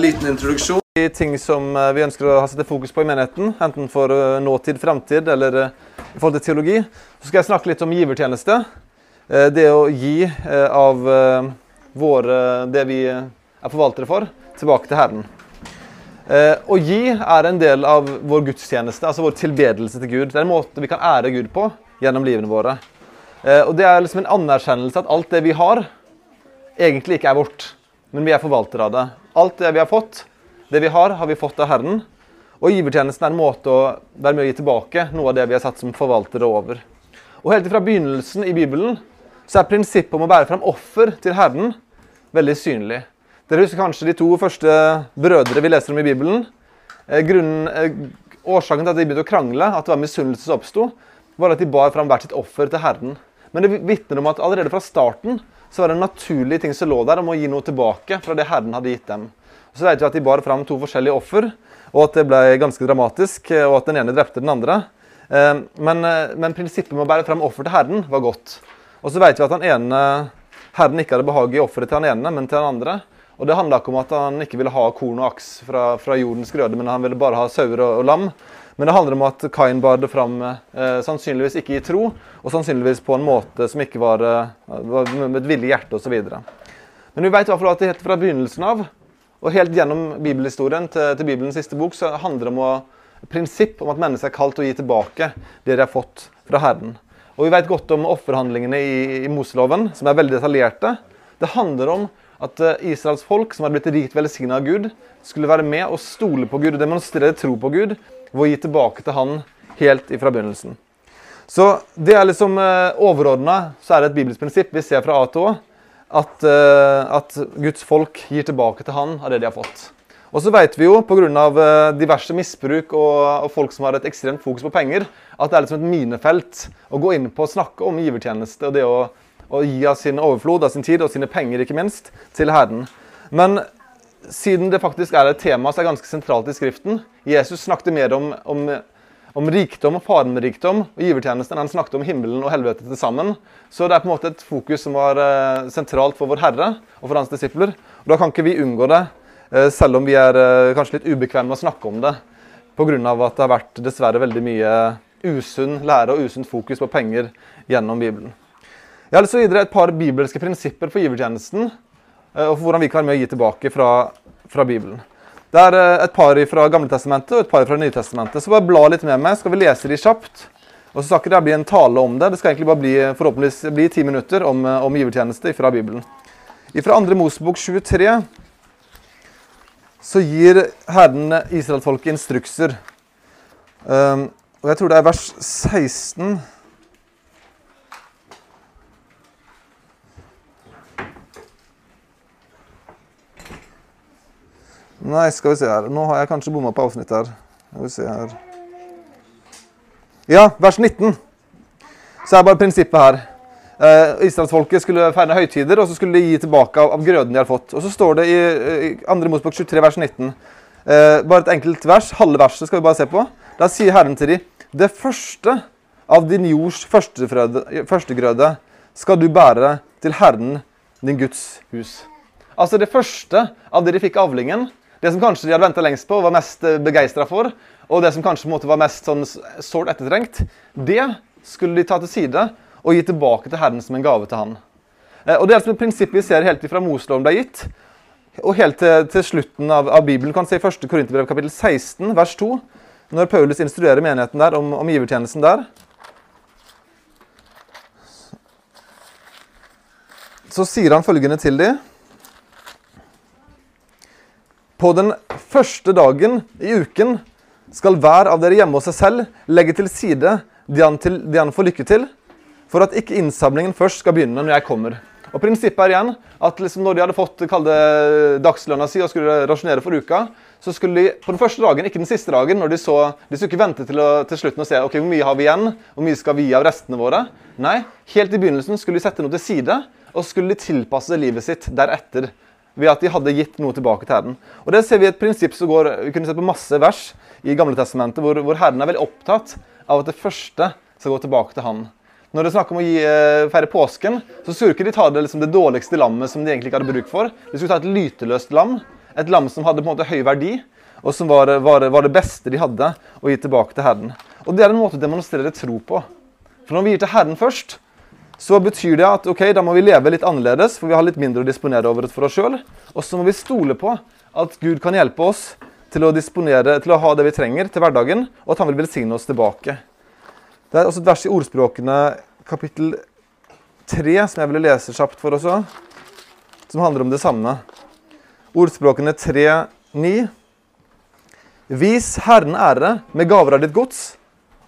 liten introduksjon. De ting som eh, vi ønsker å sette fokus på i menigheten, enten for eh, nåtid, fremtid eller eh, i forhold til teologi, så skal jeg snakke litt om givertjeneste. Det å gi av våre, det vi er forvaltere for, tilbake til Herren. Å gi er en del av vår gudstjeneste, altså vår tilbedelse til Gud. Det er en måte vi kan ære Gud på gjennom livene våre. Og det er liksom en anerkjennelse at alt det vi har, egentlig ikke er vårt, men vi er forvaltere av det. Alt det vi har fått, det vi har, har vi fått av Herren. Og givertjenesten er en måte å være med å gi tilbake noe av det vi er satt som forvaltere over. Og helt fra begynnelsen i Bibelen så er prinsippet om å bære fram offer til Herren veldig synlig. Dere husker kanskje de to første brødre vi leser om i Bibelen. Eh, Grunnen, eh, årsaken til at de begynte å krangle, at det var misunnelse som oppsto, var at de bar fram hvert sitt offer til Herren. Men det vitner om at allerede fra starten så var det en naturlig ting som lå der om å gi noe tilbake fra det Herren hadde gitt dem. Så vet vi at de bar fram to forskjellige offer, og at det ble ganske dramatisk, eh, og at den ene drepte den andre. Eh, Men, eh, men prinsippet med å bære fram offer til Herren var godt. Og så vet vi at den ene Herren ikke hadde behag i offeret til den ene, men til den andre. Og det handla ikke om at han ikke ville ha korn og aks fra, fra jordens grøde, men han ville bare ha sauer og, og lam. Men det handler om at Kain bar det fram eh, sannsynligvis ikke i tro, og sannsynligvis på en måte som ikke var, eh, var med et villig hjerte osv. Men vi vet i at helt fra begynnelsen av, og helt gjennom bibelhistorien til, til Bibelens siste bok, så handler det om å, prinsipp om at mennesket er kalt å gi tilbake det de har fått fra Herren. Og vi vet godt om offerhandlingene i, i Moseloven, som er veldig detaljerte. Det handler om at eh, Israels folk, som hadde blitt rikt velsigna av Gud, skulle være med og stole på Gud og demonstrere tro på Gud ved å gi tilbake til Han helt ifra begynnelsen. Så det er liksom eh, overordna, så er det et bibelsk prinsipp vi ser fra A til Å, at, eh, at Guds folk gir tilbake til Han av det de har fått. Og så vet vi jo pga. diverse misbruk og, og folk som har et ekstremt fokus på penger, at det er liksom et minefelt å gå inn på og snakke om givertjeneste og det å, å gi av sin overflod, av sin tid og sine penger, ikke minst, til Herren. Men siden det faktisk er et tema som er ganske sentralt i Skriften Jesus snakket mer om, om, om rikdom og faren med rikdom og givertjenesten han snakket om himmelen og helvete til sammen. Så det er på en måte et fokus som var eh, sentralt for vår Herre og for hans disipler. Og Da kan ikke vi unngå det, eh, selv om vi er eh, kanskje litt ubekvemme med å snakke om det. Pga. at det har vært dessverre veldig mye usunn lære og usunt fokus på penger gjennom Bibelen. Jeg har lyst til å gi dere et par bibelske prinsipper for givertjenesten. eh, Og for hvordan vi kan være med å gi tilbake fra, fra Bibelen. Det er eh, et par fra Gamletestamentet og et par fra Nytestamentet. Så bare bla litt med meg, skal vi lese de kjapt. Og så skal ikke det bli en tale om det. Det skal egentlig bare bli forhåpentligvis bli ti minutter om, eh, om givertjeneste fra Bibelen. Fra 2. Mosebok 23 så gir Herren israelsfolket instrukser. Um, og jeg tror det er vers 16 Nei, skal vi se her. Nå har jeg kanskje bomma på avsnitt her. Skal vi se her. Ja, vers 19. Så er bare prinsippet her. Eh, Israelsfolket skulle feire høytider, og så skulle de gi tilbake av, av grøden de har fått. Og så står det i, i 2. Mosebok 23, vers 19. Eh, bare et enkelt vers. Halve verset skal vi bare se på. Da sier Herren til dem Det første av din jords førstegrøde skal du bære til Herren, din Guds hus. Altså det første av det de fikk avlingen, det som kanskje de hadde venta lengst på og var mest begeistra for, og det som kanskje på en måte var mest sånn ettertrengt, det skulle de ta til side og gi tilbake til Herren som en gave til han. Eh, Og Det er altså et prinsipp vi ser helt ifra Moseloven ble gitt, og helt til, til slutten av, av Bibelen. Kan se i 1. Korinterbrev kapittel 16, vers 2, når Paulus instruerer menigheten der om, om givertjenesten der. Så sier han følgende til dem. På den første dagen i uken skal hver av dere hjemme hos seg selv legge til side det han, det han får lykke til, for at ikke innsamlingen først skal begynne når jeg kommer. Og Prinsippet er igjen at liksom når de hadde fått kall det, dagslønna si og skulle rasjonere for uka, så skulle de på den første dagen, ikke den siste dagen, når de så De skulle ikke vente til, å, til slutten og se ok, hvor mye har vi igjen, hvor mye skal vi gi av restene våre. Nei, helt i begynnelsen skulle de sette noe til side, og skulle de tilpasse livet sitt deretter ved at de hadde gitt noe tilbake til Herren. Og Det ser vi et prinsipp som går Vi kunne sett på masse vers i Gamle Testamentet hvor, hvor Herren er veldig opptatt av at det første skal gå tilbake til Han. Når det er snakk om å gi, eh, feire påsken, så skulle ikke de ta det, liksom, det dårligste lammet som de egentlig ikke hadde bruk for. De skulle ta et lyteløst lam, Et lam som hadde på en måte høy verdi, og som var, var, var det beste de hadde å gi tilbake til Herren. Og Det er en måte å demonstrere tro på. For når vi gir til Herren først, så betyr det at ok, da må vi leve litt annerledes, for vi har litt mindre å disponere over for oss sjøl. Og så må vi stole på at Gud kan hjelpe oss til å disponere, til å ha det vi trenger til hverdagen, og at han vil velsigne oss tilbake. Det er også et vers i Ordspråkene kapittel 3 som jeg ville lese kjapt for oss òg, som handler om det samme. Ordspråkene 3, 9. Vis Herren ære med gaver av ditt gods,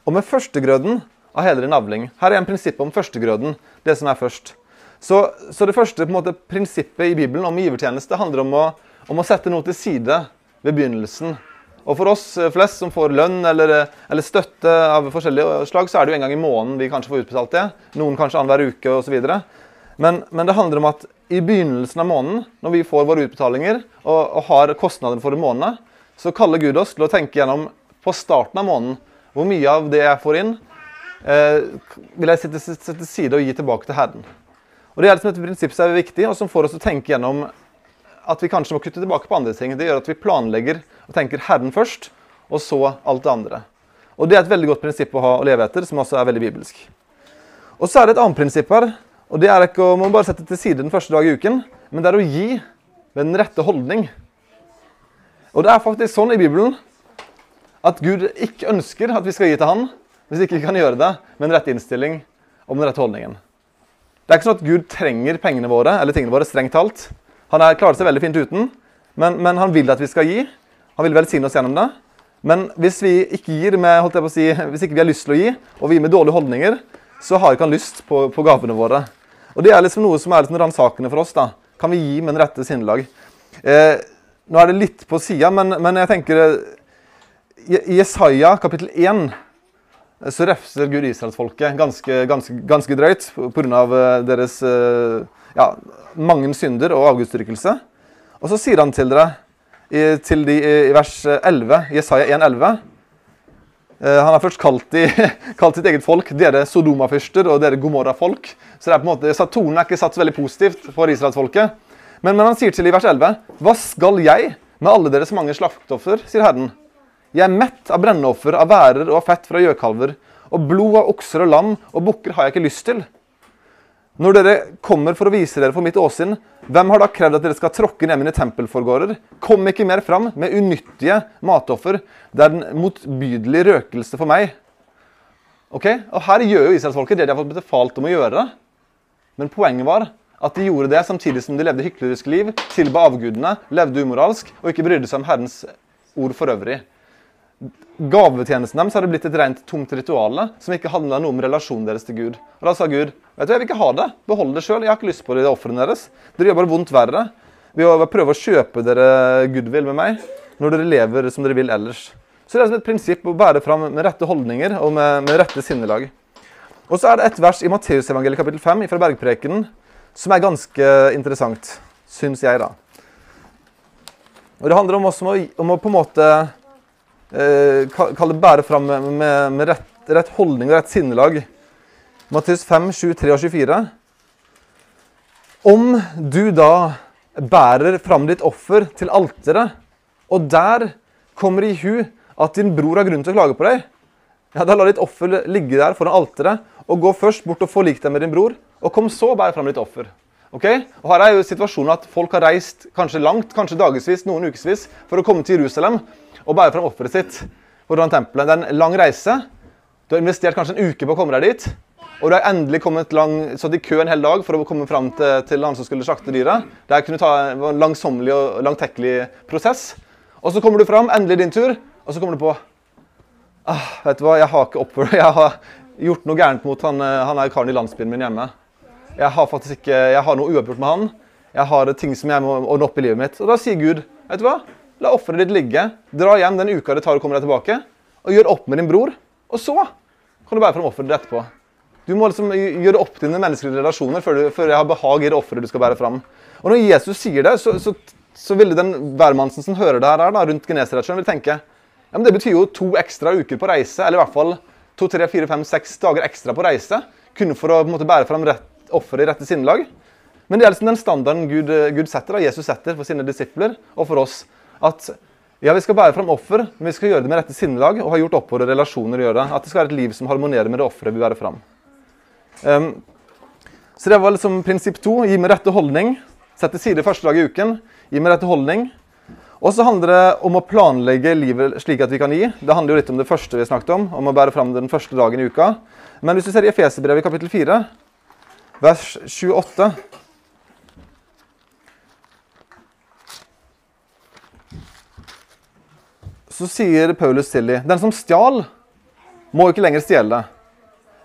og med førstegrøden av hele din avling. Her er en prinsipp om førstegrøden, det som er først. Så, så det første måte, prinsippet i Bibelen om givertjeneste handler om å, om å sette noe til side ved begynnelsen. Og for oss eh, flest som får lønn eller, eh, eller, støtte av forskjellige slag, så er det jo en gang i måneden vi kanskje får utbetalt det. Noen kanskje annenhver uke osv. Men, men det handler om at i begynnelsen av måneden, når vi får våre utbetalinger og, og har kostnader for en måned, så kaller Gud oss til å tenke gjennom på starten av måneden hvor mye av det jeg får inn, vil jeg sette til side og gi tilbake til Herren. Og Det er liksom et prinsipp som er viktig, og som får oss å tenke gjennom at vi kanskje må kutte tilbake på andre ting. Det gjør at vi planlegger og tenker Herren først, og så alt det andre. Og Det er et veldig godt prinsipp å ha å leve etter, som også er veldig bibelsk. Og Så er det et annet prinsipp her. og Det er ikke å man bare sette til side den første dag i uken, men det er å gi med den rette holdning. Og det er faktisk sånn i Bibelen at Gud ikke ønsker at vi skal gi til Han hvis ikke vi kan gjøre det med en rett innstilling og med den rette holdningen. Det er ikke sånn at Gud trenger pengene våre eller tingene våre strengt talt. Han er, klarer seg veldig fint uten, men, men, han vil at vi skal gi. Han vil velsigne oss gjennom det. Men hvis vi ikke gir med, holdt jeg på å si, hvis ikke vi har lyst til å gi, og vi gir med dårlige holdninger, så har ikke han lyst på, på gavene våre. Og Det er liksom noe som er liksom ransakende for oss. da. Kan vi gi med den rette sinnelag? Eh, nå er det litt på sida, men, men, jeg tenker eh, I Jesaja kapittel 1 så refser Gud israelsfolket ganske, ganske, ganske drøyt pga. Eh, deres eh, ja, mange synder og avgudsdyrkelse. Og så sier han til dere i, til de, i vers 11, Jesaja 1,11 eh, Han har først kalt, de, kalt, sitt eget folk dere Sodoma-fyrster og dere Gomorra-folk. Så det er på en måte, tonen er ikke satt så veldig positivt for israelsfolket. Men, men han sier til i vers 11.: Hva skal jeg med alle deres mange slaktoffer, sier Herren. Jeg er mett av brenneoffer, av værer og av fett fra gjøkalver. Og blod av okser og lam og bukker har jeg ikke lyst til. Når dere kommer for å vise dere for mitt åsyn, hvem har da krevd at dere skal tråkke ned mine tempelforgårder? Kom ikke mer fram med unyttige matoffer. Det er den motbydelige røkelse for meg. Ok? Og Her gjør jo israelsfolket det de har fått befalt om å gjøre. Men poenget var at de gjorde det samtidig som de levde hyklerisk liv, tilba avgudene, levde umoralsk og ikke brydde seg om Herrens ord for øvrig gavetjenesten deres hadde blitt et rent tomt ritual som ikke handla noe om relasjonen deres til Gud. Og Da sa Gud vet du, jeg vil ikke ha det. Behold det sjøl. Jeg har ikke lyst på det i ofrene deres. Dere gjør bare vondt verre ved å prøve å kjøpe dere goodwill med meg når dere lever som dere vil ellers. Så det er et prinsipp å bære fram med rette holdninger og med, med rette sinnelag. Og så er det et vers i Matteusevangeliet kapittel 5 fra Bergprekenen som er ganske interessant, syns jeg, da. Og Det handler om, også om, å, om å på en måte kall det bære fram med, med, med rett, rett, holdning og rett sinnelag. Matteus 5, 23 og 24. Om du da bærer fram ditt offer til alteret, og der kommer i hu at din bror har grunn til å klage på deg, ja, da la ditt offer ligge der foran alteret, og gå først bort og forlik deg med din bror, og kom så og bær fram ditt offer. Ok? Og Her er jo situasjonen at folk har reist kanskje langt, kanskje dagevis, noen ukevis, for å komme til Jerusalem og bære fram offeret sitt foran tempelet. Det er en lang reise. Du har investert kanskje en uke på å komme deg dit. Og du har endelig kommet lang, stått i kø en hel dag for å komme fram til, til han som skulle slakte dyret. Det kunne ta en langsommelig og langtekkelig prosess. Og så kommer du fram, endelig din tur, og så kommer du på ah, Vet du hva, jeg har ikke oppført Jeg har gjort noe gærent mot han, han er karen i landsbyen min hjemme. Jeg har faktisk ikke, jeg har noe uoppgjort med han. Jeg har ting som jeg må ordne opp i livet mitt. Og da sier Gud, vet du hva? La offeret ditt ligge. Dra hjem den uka det tar å komme deg tilbake. Og gjør opp med din bror. Og så kan du bære fram offeret ditt etterpå. Du må liksom gjøre opp dine menneskelige relasjoner før, du, før jeg har behag i det offeret du skal bære fram. Og når Jesus sier det, så, så, så ville den hvermannsen som hører det her da, rundt Genesaretsjøen, vil tenke ja, men det betyr jo to ekstra uker på reise, eller i hvert fall to, tre, fire, fem, seks dager ekstra på reise. Kun for å på en måte, bære fram offeret i rette sinnelag. Men det er liksom den standarden Gud, Gud setter, da, Jesus setter for sine disipler og for oss. At ja, vi skal bære fram offer, men vi skal gjøre det med rette sinnelag og ha gjort opp våre relasjoner å gjøre. At det skal være et liv som harmonerer med det offeret vi bærer fram. Um, så det var liksom prinsipp to. Gi meg rette holdning. Sett til side første dag i uken. Gi meg rette holdning. Og så handler det om å planlegge livet slik at vi kan gi. Det handler jo litt om det første vi snakket om, om å bære fram den første dagen i uka. Men hvis du ser i Efeserbrevet kapittel 4, vers 28 Så sier Paulus til dem Den som stjal, må ikke lenger stjele,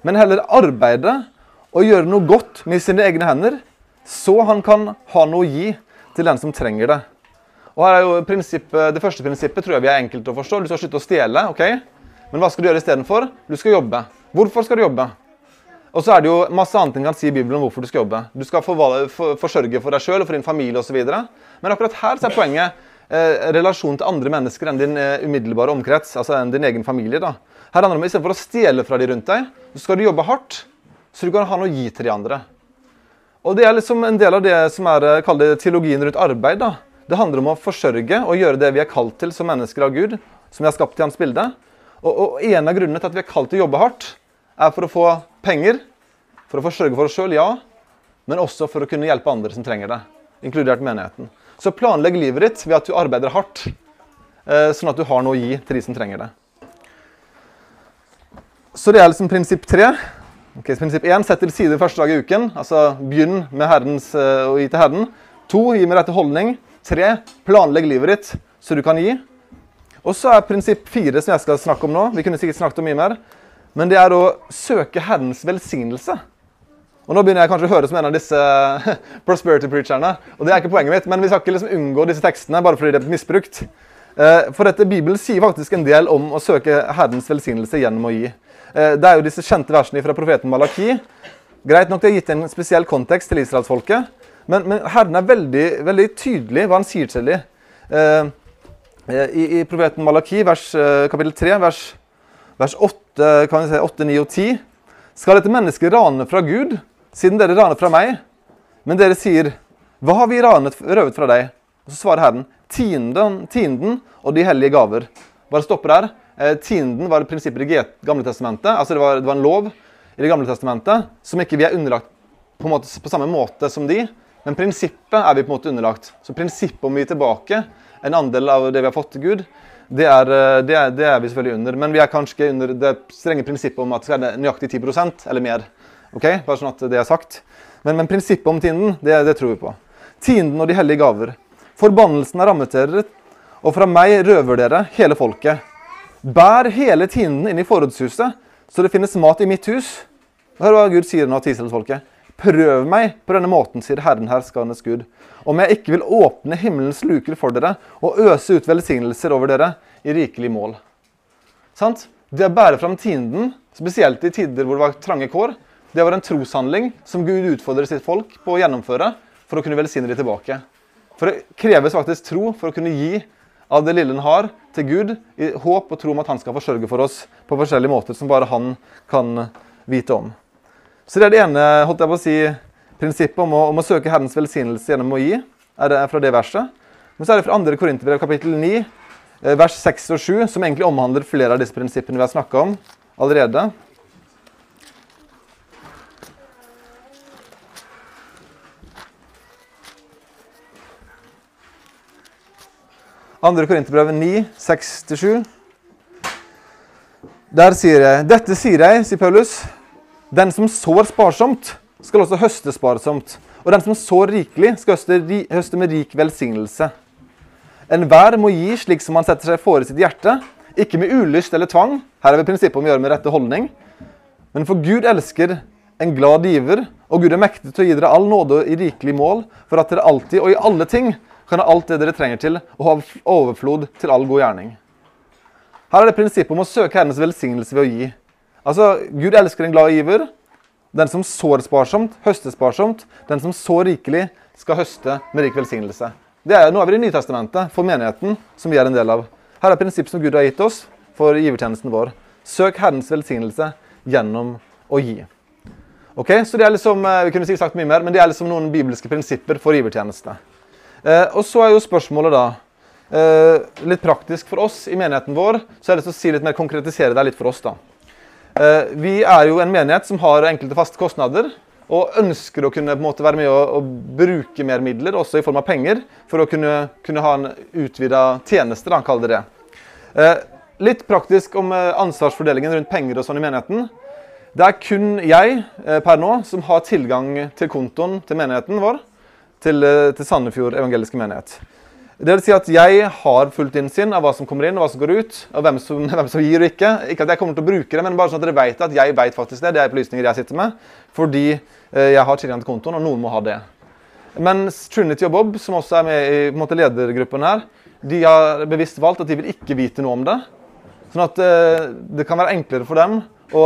men heller arbeide og gjøre noe godt med sine egne hender, så han kan ha noe å gi til den som trenger det. Og her er jo Det første prinsippet tror jeg vi er enkelt å forstå. Du skal slutte å stjele. ok? Men hva skal du gjøre istedenfor? Du skal jobbe. Hvorfor skal du jobbe? Og så er det jo masse annet en kan si i Bibelen om hvorfor du skal jobbe. Du skal forsørge for deg sjøl og for din familie osv. Men akkurat her så er poenget eh, relasjon til andre mennesker enn din eh, umiddelbare omkrets. Altså enn din egen familie. da. Her handler det om Istedenfor å stjele fra de rundt deg, så skal du jobbe hardt, så du kan ha noe å gi til de andre. Og Det er liksom en del av det som er eh, det, teologien rundt arbeid. da. Det handler om å forsørge og gjøre det vi er kalt til som mennesker av Gud, som vi har skapt i hans bilde. Og, og En av grunnene til at vi er kalt til å jobbe hardt, er for å få penger. For å forsørge for oss sjøl, ja. Men også for å kunne hjelpe andre som trenger det. Inkludert menigheten. Så planlegg livet ditt ved at du arbeider hardt, eh, sånn at du har noe å gi til de som trenger det. Så det er liksom prinsipp tre. Okay, prinsipp én sett til side første dag i uken. Altså begynn med herrens, eh, å gi til Herren. To gi med rette holdning. Tre planlegg livet ditt så du kan gi. Og så er prinsipp fire som jeg skal snakke om nå. Vi kunne sikkert snakket om mye mer. Men det er å søke Herrens velsignelse. Og Nå begynner jeg kanskje å høre som en av disse prosperity preacherne. og det er ikke poenget mitt, Men vi skal ikke liksom unngå disse tekstene bare fordi det er misbrukt. Eh, for dette Bibelen sier faktisk en del om å søke Herrens velsignelse gjennom å gi. Eh, det er jo disse kjente versene fra profeten Malaki. Greit nok det er gitt en spesiell kontekst til israelsfolket, men, men Herren er veldig, veldig, tydelig hva han sier til dem. Eh, i, I profeten Malaki, vers, kapittel 3, vers, vers 8, kan vi si 8, 9 og 10, skal dette mennesket rane fra Gud siden dere raner fra meg. Men dere sier, hva har vi ranet, røvet fra deg? Og så svarer Herren, tienden, tienden og de hellige gaver. Bare stopper her. Eh, tienden var prinsippet i Gamle Testamentet. Altså det var, det var, en lov i Det gamle testamentet som ikke vi er underlagt på, måte, på, samme måte som de. Men prinsippet er vi på en måte underlagt. Så prinsippet om vi gir tilbake en andel av det vi har fått til Gud, det er, eh, det, er, det er, vi selvfølgelig under. Men vi er kanskje ikke under det strenge prinsippet om at det skal være nøyaktig 10 eller mer. Ok? Bare sånn at det er sagt. Men, men prinsippet om tienden, det, det, tror vi på. Tienden og de hellige gaver. Forbannelsen er rammet dere, og fra meg røver dere hele folket. Bær hele tienden inn i forrådshuset, så det finnes mat i mitt hus. Hør hva Gud sier nå til Israelsfolket. Prøv meg på denne måten, sier Herren herskernes Gud, om jeg ikke vil åpne himmelens luker for dere og øse ut velsignelser over dere i rikelig mål. Sant? Det å bære fram tienden, spesielt i tider hvor det var trange kår, det var en troshandling som Gud utfordrer sitt folk på å gjennomføre for å kunne velsigne dem tilbake. For det kreves faktisk tro for å kunne gi av det lille en har, til Gud, i håp og tro om at han skal forsørge for oss på forskjellige måter som bare han kan vite om. Så det er det ene holdt jeg på å si, prinsippet om å, om å søke Herrens velsignelse gjennom å gi. er det fra det verset. Men så er det fra 2. Korinterbrev kapittel 9, eh, vers 6 og 7, som egentlig omhandler flere av disse prinsippene vi har snakka om allerede. 2. Korinterbrevet 9, 6-7. Der sier jeg Dette sier jeg, sier Paulus. Den som sår sparsomt, skal også høste sparsomt. Og den som sår rikelig, skal høste, høste med rik velsignelse. Enhver må gi slik som han setter seg for i sitt hjerte, ikke med ulyst eller tvang. Her er vi prinsippet om å gjøre med rette holdning. Men for Gud elsker en glad giver, og Gud er mektig til å gi dere all nåde i rikelig mål, for at dere alltid og i alle ting kan ha alt det dere trenger til, og ha overflod til all god gjerning. Her er det prinsippet om å søke Herrens velsignelse ved å gi. Altså, Gud elsker en glad giver. Den som sår sparsomt, høster sparsomt. Den som sår rikelig, skal høste med rik velsignelse. Det er noe av det i Nytestamentet for menigheten, som vi er en del av. Her er prinsippet som Gud har gitt oss for givertjenesten vår. Søk Herrens velsignelse gjennom å gi. Ok, så det er liksom, eh, Vi kunne sikkert sagt mye mer, men det er liksom noen bibelske prinsipper for givertjeneste. Eh, og så er jo spørsmålet da eh, Litt praktisk for oss i menigheten vår, så er det å si litt mer, konkretisere det litt for oss. da. Eh, vi er jo en menighet som har enkelte faste kostnader, og ønsker å kunne på en måte være med å bruke mer midler, også i form av penger, for å kunne, kunne ha en utvida tjeneste, da, kall det det. Litt praktisk om ansvarsfordelingen rundt penger og sånn i menigheten. Det er kun jeg per nå som har tilgang til kontoen til menigheten vår, til, eh, til Sandefjord evangeliske menighet. Det vil si at jeg har fullt innsyn av hva som kommer inn og hva som går ut. og hvem som, hvem som gir og ikke. Ikke at jeg kommer til å bruke det, men bare sånn at dere vet at jeg vet faktisk det. Det er opplysninger jeg sitter med. Fordi eh, jeg har tilgang til kontoen, og noen må ha det. Mens Trinity og Bob, som også er med i måte, ledergruppen her, de har bevisst valgt at de vil ikke vite noe om det. Sånn at eh, det kan være enklere for dem å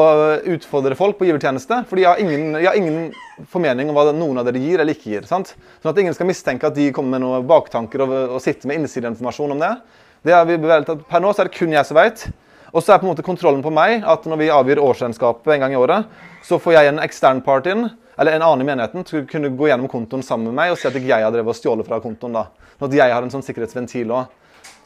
utfordre folk på givertjeneste. fordi jeg har ingen, jeg har ingen formening om hva noen av dere gir eller ikke gir. sant? Sånn at ingen skal mistenke at de kommer med noen baktanker og, og sitter med innsideinformasjon om det. Det er vi at Per nå så er det kun jeg som vet. Og så er på en måte kontrollen på meg at når vi avgir årsregnskapet en gang i året, så får jeg en ekstern part inn, eller en annen i menigheten, til å kunne gå gjennom kontoen sammen med meg og si at ikke jeg har drevet og stjålet fra kontoen. da. Sånn at jeg har en sånn sikkerhetsventil òg.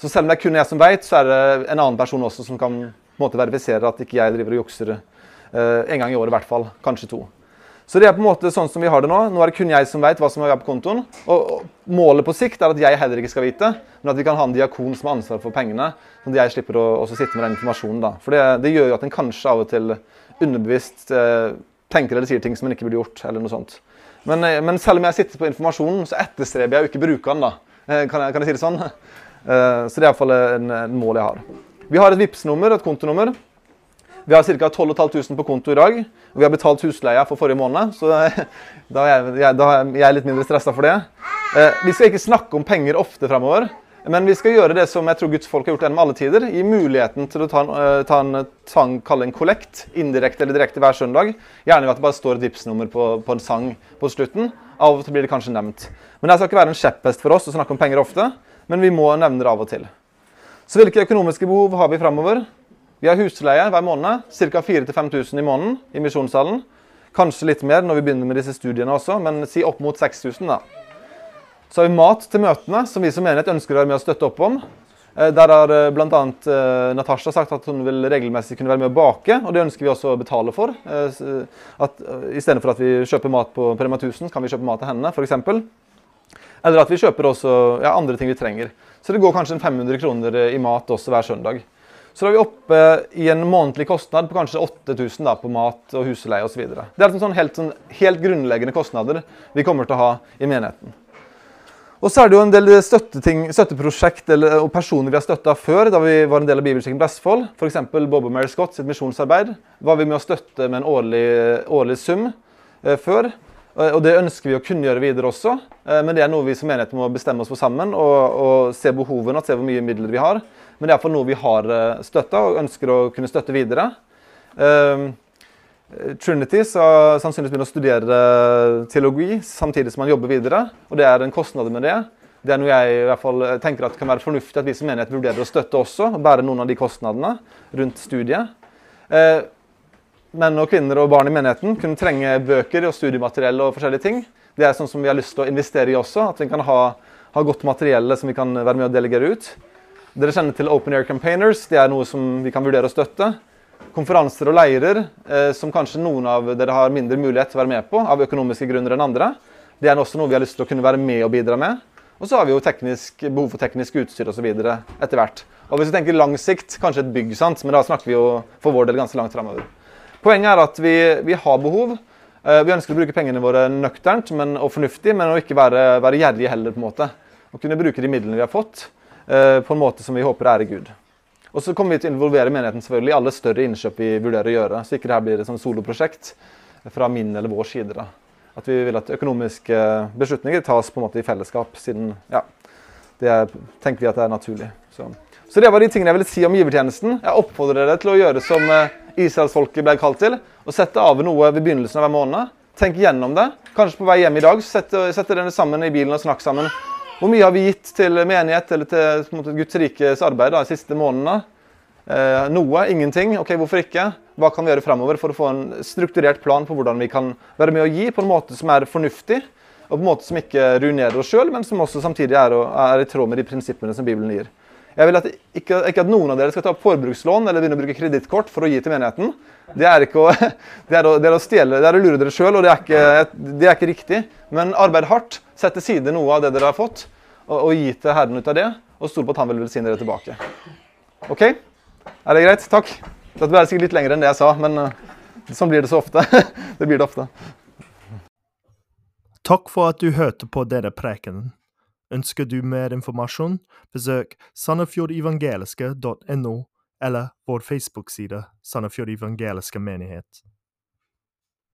Så selv om det er kun jeg som vet, så er det en annen person også som kan på en måte verifisere at ikke jeg driver og jukser uh, en gang i året i hvert fall. Kanskje to. Så det er på en måte sånn som vi har det nå. Nå er det kun jeg som vet hva som er på kontoen. Og, Målet på sikt er at jeg heller ikke skal vite, men at vi kan ha en diakon som har ansvar for pengene. Sånn at jeg slipper å sitte med den informasjonen. da. For det, det gjør jo at en kanskje av og til underbevisst eh, tenker eller sier ting som en ikke burde gjort. eller noe sånt. Men, eh, men, selv om jeg sitter på informasjonen, så etterstreber jeg jo ikke bruke den. da. Eh, kan, jeg, kan, jeg, si det sånn? Eh, så det er iallfall en mål jeg har. Vi har et Vipps-nummer, et kontonummer. Vi har ca. 12 500 på konto i dag. Og vi har betalt husleia for forrige måned, så da er jeg, da er jeg litt mindre stressa for det. Eh, vi skal ikke snakke om penger ofte framover, men vi skal gjøre det som jeg tror Guds folk har gjort gjennom alle tider. Gi muligheten til å ta en, uh, ta en, kalle en kollekt, indirekte eller direkte hver søndag. Gjerne ved at det bare står et Vipps-nummer på, på, en sang på slutten. Av og til blir det kanskje nevnt. Men det skal ikke være en kjepphest for oss å snakke om penger ofte, men vi må nevne det av og til. Så hvilke økonomiske behov har vi framover? Vi har husleie hver måned, ca. 4000-5000 i måneden i misjonssalen. Kanskje litt mer når vi begynner med disse studiene også, men si opp mot 6000. da. Så har vi mat til møtene, som vi som menighet ønsker å være med å støtte opp om. Eh, der har eh, bl.a. Eh, Natasha sagt at hun vil regelmessig kunne være med å bake, og det ønsker vi også å betale for. At Istedenfor at vi kjøper mat på Prema 1000, kan vi kjøpe mat til henne, f.eks. Eller at vi kjøper også ja, andre ting vi trenger. Så det går kanskje 500 kroner i mat også hver søndag. Så da er vi oppe i en månedlig kostnad på kanskje 8000 på mat og husleie osv. Det er altså sånn helt, sånn, helt grunnleggende kostnader vi kommer til å ha i menigheten. Og så er det jo en del støtteprosjekt eller, og personer vi har støtta før, da vi var en del av Bibelkirken Vestfold. F.eks. Bob og Mary Scott sitt misjonsarbeid. Var vi med å støtte med en årlig, årlig sum eh, før. Og det ønsker vi å kunne gjøre videre også. Eh, men det er noe vi som menighet må bestemme oss for sammen og, og se behovene se hvor mye midler vi har. Men det er iallfall noe vi har eh, støtta og ønsker å kunne støtte videre. Eh, Trinity skal sannsynligvis begynne å studere teologi samtidig som man jobber videre. Og det er en kostnad med det. Det er noe jeg i hvert fall tenker at kan være fornuftig at vi som menighet vurderer å støtte også. og Bære noen av de kostnadene rundt studiet. Menn og kvinner og barn i menigheten kunne trenge bøker og studiemateriell og forskjellige ting. Det er sånn som vi har lyst til å investere i også. At vi kan ha, ha godt materielle som vi kan være med å delegere ut. Dere kjenner til Open Air Campaigners. Det er noe som vi kan vurdere å støtte konferanser og leirer eh, som kanskje noen av dere har mindre mulighet til å være med på av økonomiske grunner enn andre. Det er også noe vi har lyst til å kunne være med og bidra med. Og så har vi jo teknisk, behov for teknisk utstyr osv. etter hvert. Og hvis vi tenker lang sikt, kanskje et bygg, sant? men da snakker vi jo for vår del ganske langt framover. Poenget er at vi, vi har behov. Eh, vi ønsker å bruke pengene våre nøkternt men, og fornuftig, men å ikke være, være gjerrige heller. på en måte. Å kunne bruke de midlene vi har fått, eh, på en måte som vi håper ærer Gud. Og så kommer vi til å involvere menigheten selvfølgelig i alle større innkjøp vi vurderer å gjøre. Så ikke det her blir et soloprosjekt fra min eller vår side. da. At vi vil at økonomiske beslutninger tas på en måte i fellesskap, siden ja, det er, tenker vi at det er naturlig. Så. så. det var de tingene jeg ville si om givertjenesten. Jeg oppfordrer dere til å gjøre som eh, israelsfolket ble kalt til. Og sette av noe ved begynnelsen av hver måned. Tenk gjennom det. Kanskje på vei hjem i dag. Sette, sette dere sammen i bilen og snakke sammen. Hvor mye har vi gitt til menighet eller til måte, Guds rikes arbeid de siste månedene? Eh, noe, ingenting. Ok, hvorfor ikke? Hva kan vi gjøre fremover for å få en strukturert plan på hvordan vi kan være med å gi på en måte som er fornuftig, og på en måte som ikke ruinerer oss sjøl, men som også samtidig er, er, i tråd med de prinsippene som Bibelen gir. Jeg vil at ikke, ikke, at noen av dere skal ta opp forbrukslån eller begynne å bruke kredittkort for å gi til menigheten. Det er, å, det er, å, det er å stjele, det er å lure dere sjøl, og det er, ikke, det er, ikke, riktig. Men arbeid hardt, sett til side noe av det dere har fått, og, og gi til Herren ut av det, og stol på at han vil velsigne dere tilbake. OK? Er det greit? Takk. Dette ble sikkert litt lenger enn det jeg sa, men uh, sånn blir det så ofte. det blir det ofte. Takk for at du hørte på denne prekenen. Ønsker du mer informasjon, besøk sandefjordevangeliske.no eller vår Facebook-side Sandefjord evangeliske menighet.